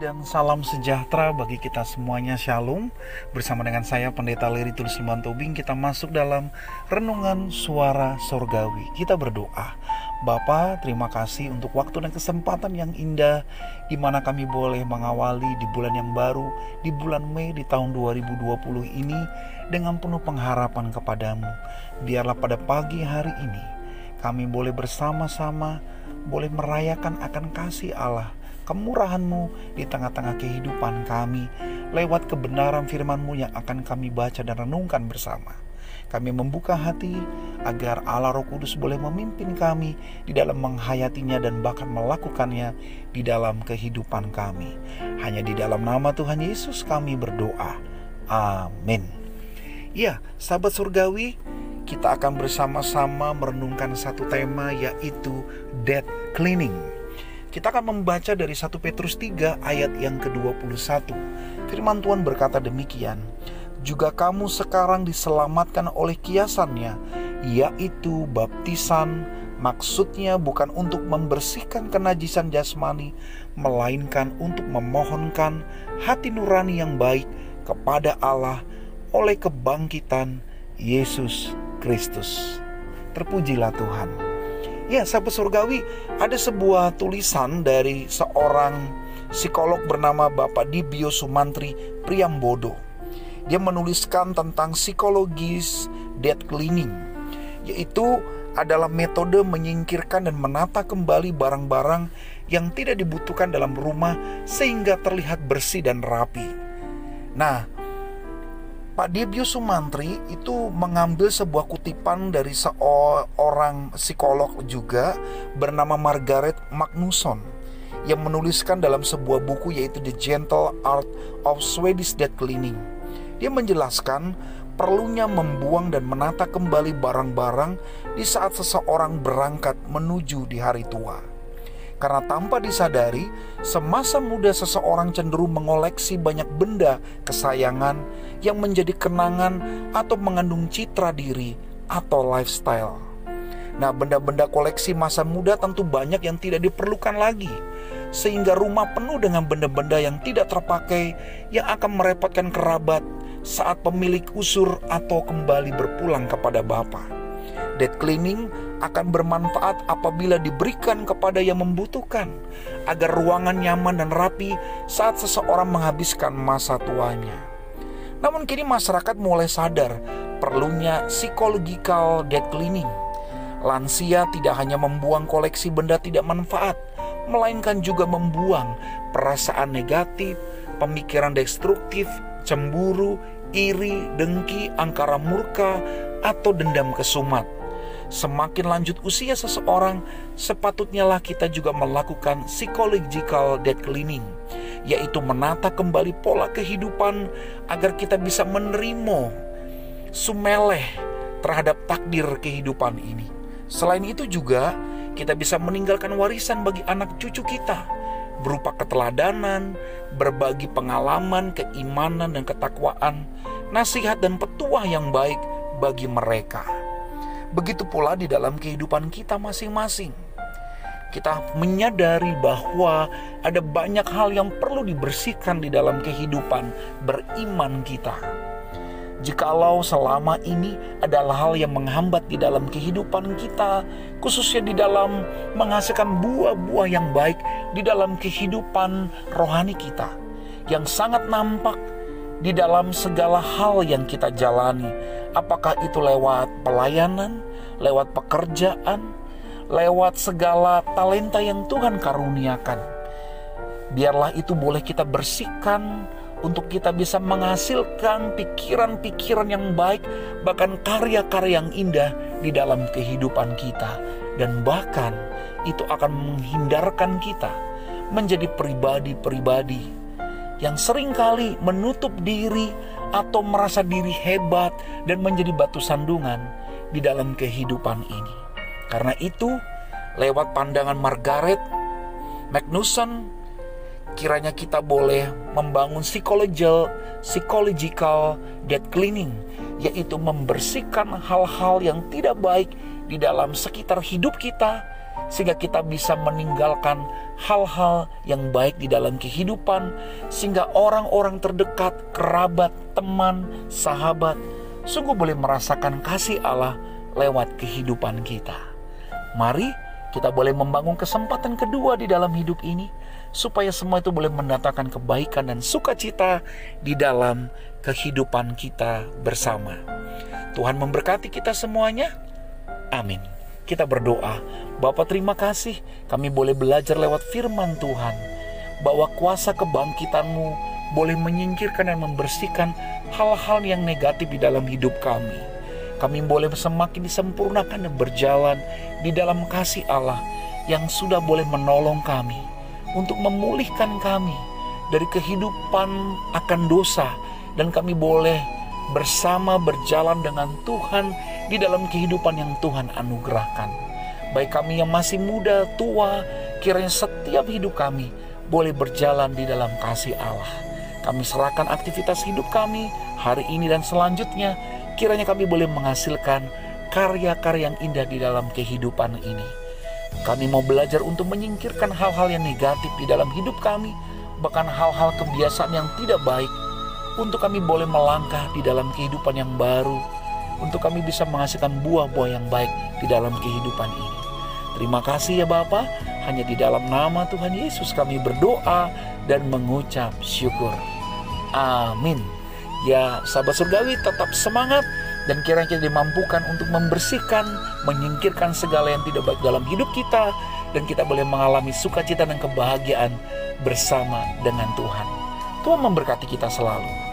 Dan salam sejahtera bagi kita semuanya Shalom. Bersama dengan saya Pendeta Leri Tulus Tobing Kita masuk dalam Renungan Suara Sorgawi. Kita berdoa. Bapa, terima kasih untuk waktu dan kesempatan yang indah di mana kami boleh mengawali di bulan yang baru Di bulan Mei di tahun 2020 ini Dengan penuh pengharapan kepadamu. Biarlah pada pagi hari ini Kami boleh bersama-sama Boleh merayakan akan kasih Allah kemurahan-Mu di tengah-tengah kehidupan kami lewat kebenaran firman-Mu yang akan kami baca dan renungkan bersama. Kami membuka hati agar Allah Roh Kudus boleh memimpin kami di dalam menghayatinya dan bahkan melakukannya di dalam kehidupan kami. Hanya di dalam nama Tuhan Yesus kami berdoa. Amin. Ya, sahabat surgawi, kita akan bersama-sama merenungkan satu tema yaitu dead cleaning kita akan membaca dari 1 Petrus 3 ayat yang ke-21. Firman Tuhan berkata demikian, Juga kamu sekarang diselamatkan oleh kiasannya, yaitu baptisan, maksudnya bukan untuk membersihkan kenajisan jasmani, melainkan untuk memohonkan hati nurani yang baik kepada Allah oleh kebangkitan Yesus Kristus. Terpujilah Tuhan. Ya, sahabat surgawi, ada sebuah tulisan dari seorang psikolog bernama Bapak Dibio Sumantri Priambodo. Dia menuliskan tentang psikologis dead cleaning, yaitu adalah metode menyingkirkan dan menata kembali barang-barang yang tidak dibutuhkan dalam rumah sehingga terlihat bersih dan rapi. Nah, Pak Dibio Sumantri itu mengambil sebuah kutipan dari seorang psikolog juga bernama Margaret Magnusson yang menuliskan dalam sebuah buku yaitu The Gentle Art of Swedish Dead Cleaning. Dia menjelaskan perlunya membuang dan menata kembali barang-barang di saat seseorang berangkat menuju di hari tua. Karena tanpa disadari, semasa muda seseorang cenderung mengoleksi banyak benda kesayangan yang menjadi kenangan atau mengandung citra diri atau lifestyle. Nah, benda-benda koleksi masa muda tentu banyak yang tidak diperlukan lagi, sehingga rumah penuh dengan benda-benda yang tidak terpakai yang akan merepotkan kerabat saat pemilik usur atau kembali berpulang kepada Bapak. Dead cleaning akan bermanfaat apabila diberikan kepada yang membutuhkan, agar ruangan nyaman dan rapi saat seseorang menghabiskan masa tuanya. Namun kini masyarakat mulai sadar perlunya psychological dead cleaning. Lansia tidak hanya membuang koleksi benda tidak manfaat, melainkan juga membuang perasaan negatif, pemikiran destruktif, cemburu, iri, dengki, angkara murka, atau dendam kesumat Semakin lanjut usia seseorang, sepatutnya lah kita juga melakukan psychological dead cleaning, yaitu menata kembali pola kehidupan agar kita bisa menerima sumeleh terhadap takdir kehidupan ini. Selain itu juga kita bisa meninggalkan warisan bagi anak cucu kita berupa keteladanan, berbagi pengalaman, keimanan dan ketakwaan, nasihat dan petuah yang baik bagi mereka. Begitu pula di dalam kehidupan kita masing-masing. Kita menyadari bahwa ada banyak hal yang perlu dibersihkan di dalam kehidupan beriman kita. Jikalau selama ini adalah hal yang menghambat di dalam kehidupan kita, khususnya di dalam menghasilkan buah-buah yang baik di dalam kehidupan rohani kita, yang sangat nampak di dalam segala hal yang kita jalani, apakah itu lewat pelayanan, lewat pekerjaan, lewat segala talenta yang Tuhan karuniakan. Biarlah itu boleh kita bersihkan untuk kita bisa menghasilkan pikiran-pikiran yang baik, bahkan karya-karya yang indah di dalam kehidupan kita, dan bahkan itu akan menghindarkan kita menjadi pribadi-pribadi yang sering kali menutup diri atau merasa diri hebat dan menjadi batu sandungan di dalam kehidupan ini. Karena itu, lewat pandangan Margaret Magnusson, kiranya kita boleh membangun psychological, psychological dead cleaning, yaitu membersihkan hal-hal yang tidak baik di dalam sekitar hidup kita, sehingga kita bisa meninggalkan hal-hal yang baik di dalam kehidupan, sehingga orang-orang terdekat, kerabat, teman, sahabat, sungguh boleh merasakan kasih Allah lewat kehidupan kita. Mari kita boleh membangun kesempatan kedua di dalam hidup ini, supaya semua itu boleh mendatangkan kebaikan dan sukacita di dalam kehidupan kita bersama. Tuhan memberkati kita semuanya. Amin. Kita berdoa, Bapak terima kasih kami boleh belajar lewat firman Tuhan, bahwa kuasa kebangkitanmu boleh menyingkirkan dan membersihkan hal-hal yang negatif di dalam hidup kami. Kami boleh semakin disempurnakan dan berjalan di dalam kasih Allah yang sudah boleh menolong kami untuk memulihkan kami dari kehidupan akan dosa dan kami boleh bersama berjalan dengan Tuhan di dalam kehidupan yang Tuhan anugerahkan. Baik kami yang masih muda, tua, kiranya setiap hidup kami boleh berjalan di dalam kasih Allah. Kami serahkan aktivitas hidup kami hari ini dan selanjutnya, kiranya kami boleh menghasilkan karya-karya yang indah di dalam kehidupan ini. Kami mau belajar untuk menyingkirkan hal-hal yang negatif di dalam hidup kami, bahkan hal-hal kebiasaan yang tidak baik, untuk kami boleh melangkah di dalam kehidupan yang baru, untuk kami bisa menghasilkan buah-buah yang baik di dalam kehidupan ini. Terima kasih ya Bapak, hanya di dalam nama Tuhan Yesus kami berdoa dan mengucap syukur. Amin. Ya sahabat surgawi tetap semangat dan kiranya kita dimampukan untuk membersihkan, menyingkirkan segala yang tidak baik dalam hidup kita dan kita boleh mengalami sukacita dan kebahagiaan bersama dengan Tuhan. Tuhan memberkati kita selalu.